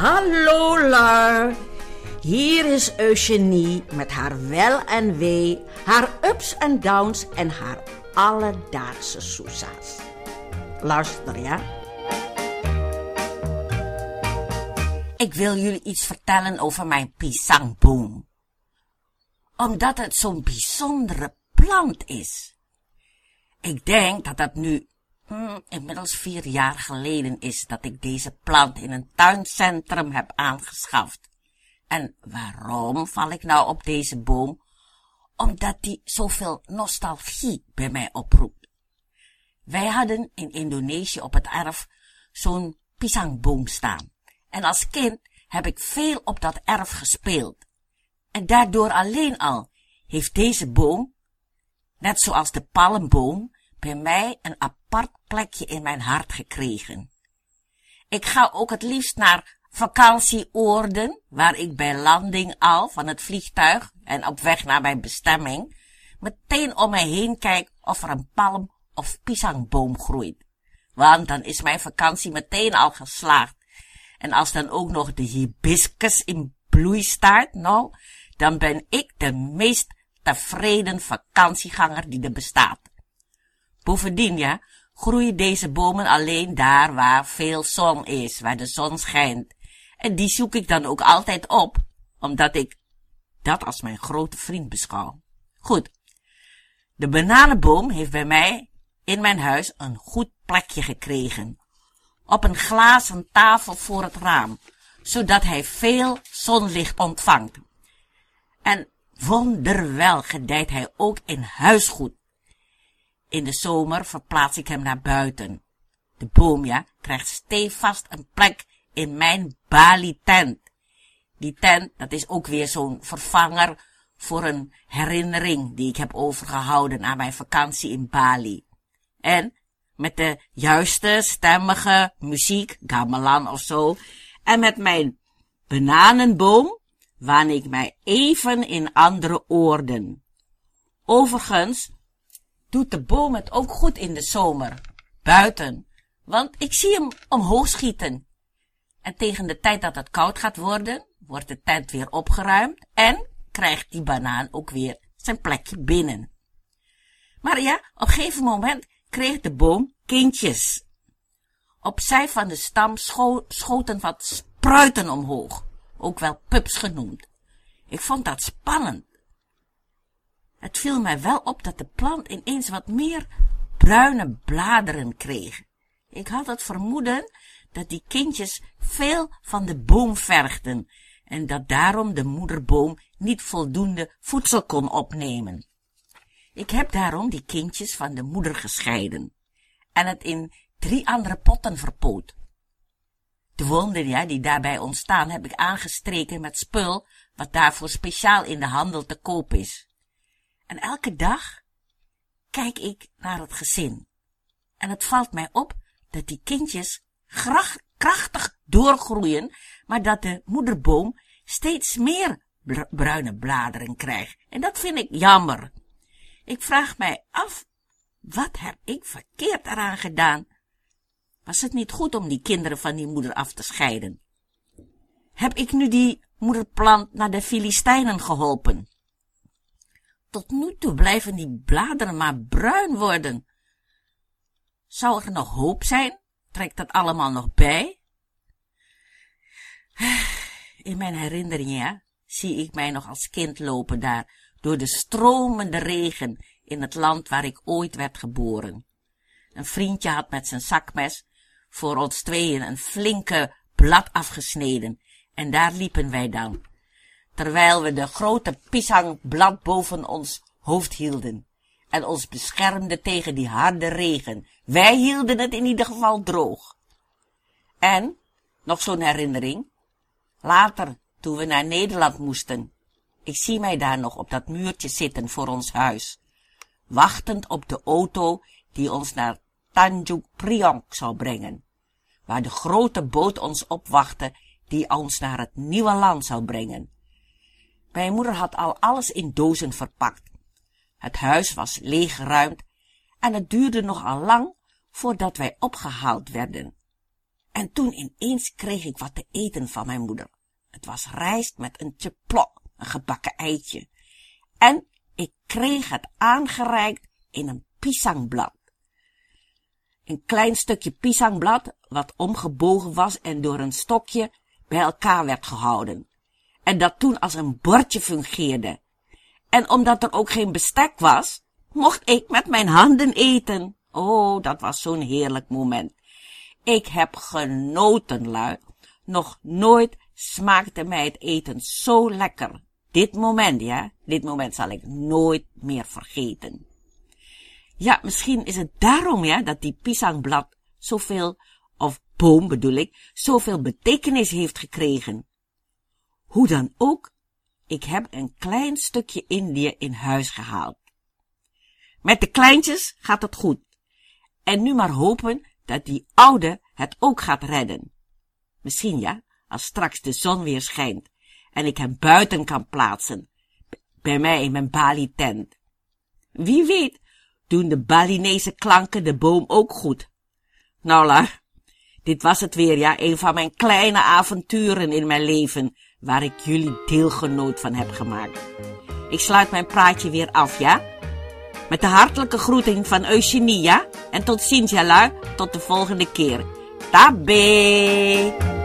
Hallo Lar. Hier is Eugenie met haar wel en wee, haar ups en downs en haar alledaagse soesa's. Luister ja. Ik wil jullie iets vertellen over mijn pisangboom. Omdat het zo'n bijzondere plant is. Ik denk dat dat nu hmm, inmiddels vier jaar geleden is dat ik deze plant in een tuincentrum heb aangeschaft. En waarom val ik nou op deze boom? Omdat die zoveel nostalgie bij mij oproept. Wij hadden in Indonesië op het erf zo'n pisangboom staan. En als kind heb ik veel op dat erf gespeeld. En daardoor alleen al heeft deze boom, net zoals de palmboom, bij mij een apart plekje in mijn hart gekregen. Ik ga ook het liefst naar vakantieoorden, waar ik bij landing al van het vliegtuig en op weg naar mijn bestemming, meteen om mij heen kijk of er een palm of pisangboom groeit. Want dan is mijn vakantie meteen al geslaagd. En als dan ook nog de hibiscus in bloei staat, nou, dan ben ik de meest tevreden vakantieganger die er bestaat. Bovendien, ja, groeien deze bomen alleen daar waar veel zon is, waar de zon schijnt. En die zoek ik dan ook altijd op, omdat ik dat als mijn grote vriend beschouw. Goed. De bananenboom heeft bij mij in mijn huis een goed plekje gekregen. Op een glazen tafel voor het raam, zodat hij veel zonlicht ontvangt. En wonderwel gedijt hij ook in huisgoed. In de zomer verplaats ik hem naar buiten. De boom, ja, krijgt stevast een plek in mijn Bali-tent. Die tent, dat is ook weer zo'n vervanger voor een herinnering die ik heb overgehouden aan mijn vakantie in Bali. En met de juiste stemmige muziek, gamelan of zo, en met mijn bananenboom waan ik mij even in andere oorden. Overigens doet de boom het ook goed in de zomer, buiten, want ik zie hem omhoog schieten. En tegen de tijd dat het koud gaat worden, wordt de tent weer opgeruimd en krijgt die banaan ook weer zijn plekje binnen. Maar ja, op een gegeven moment kreeg de boom kindjes. Opzij van de stam scho schoten wat spruiten omhoog, ook wel pups genoemd. Ik vond dat spannend. Het viel mij wel op dat de plant ineens wat meer bruine bladeren kreeg. Ik had het vermoeden dat die kindjes veel van de boom vergden en dat daarom de moederboom niet voldoende voedsel kon opnemen. Ik heb daarom die kindjes van de moeder gescheiden en het in drie andere potten verpoot. De wonden die daarbij ontstaan heb ik aangestreken met spul wat daarvoor speciaal in de handel te koop is. En elke dag kijk ik naar het gezin. En het valt mij op dat die kindjes krachtig doorgroeien, maar dat de moederboom steeds meer bruine bladeren krijgt. En dat vind ik jammer. Ik vraag mij af, wat heb ik verkeerd eraan gedaan? Was het niet goed om die kinderen van die moeder af te scheiden? Heb ik nu die moederplant naar de Filistijnen geholpen? Tot nu toe blijven die bladeren maar bruin worden. Zou er nog hoop zijn? Trekt dat allemaal nog bij? In mijn herinneringen zie ik mij nog als kind lopen daar, door de stromende regen in het land waar ik ooit werd geboren. Een vriendje had met zijn zakmes voor ons tweeën een flinke blad afgesneden, en daar liepen wij dan, terwijl we de grote pisangblad boven ons hoofd hielden en ons beschermden tegen die harde regen. Wij hielden het in ieder geval droog. En, nog zo'n herinnering, later, toen we naar Nederland moesten, ik zie mij daar nog op dat muurtje zitten voor ons huis, wachtend op de auto die ons naar Tanjung Priok zou brengen, waar de grote boot ons opwachtte die ons naar het nieuwe land zou brengen. Mijn moeder had al alles in dozen verpakt. Het huis was leeggeruimd en het duurde nogal lang voordat wij opgehaald werden. En toen ineens kreeg ik wat te eten van mijn moeder. Het was rijst met een tjeplok, een gebakken eitje. En ik kreeg het aangereikt in een pisangblad. Een klein stukje pisangblad, wat omgebogen was en door een stokje bij elkaar werd gehouden. En dat toen als een bordje fungeerde. En omdat er ook geen bestek was, mocht ik met mijn handen eten. Oh, dat was zo'n heerlijk moment. Ik heb genoten, lui. Nog nooit smaakte mij het eten zo lekker. Dit moment, ja, dit moment zal ik nooit meer vergeten. Ja, misschien is het daarom, ja, dat die pisangblad zoveel, of boom bedoel ik, zoveel betekenis heeft gekregen. Hoe dan ook, ik heb een klein stukje Indië in huis gehaald. Met de kleintjes gaat het goed. En nu maar hopen dat die oude het ook gaat redden. Misschien ja, als straks de zon weer schijnt en ik hem buiten kan plaatsen, bij mij in mijn Bali-tent. Wie weet, doen de Balinese klanken de boom ook goed. Nou, la, dit was het weer, ja, een van mijn kleine avonturen in mijn leven, waar ik jullie deelgenoot van heb gemaakt. Ik sluit mijn praatje weer af, ja? Met de hartelijke groeting van Eugenie, ja? En tot ziens, ja, lui. Tot de volgende keer. Tabé!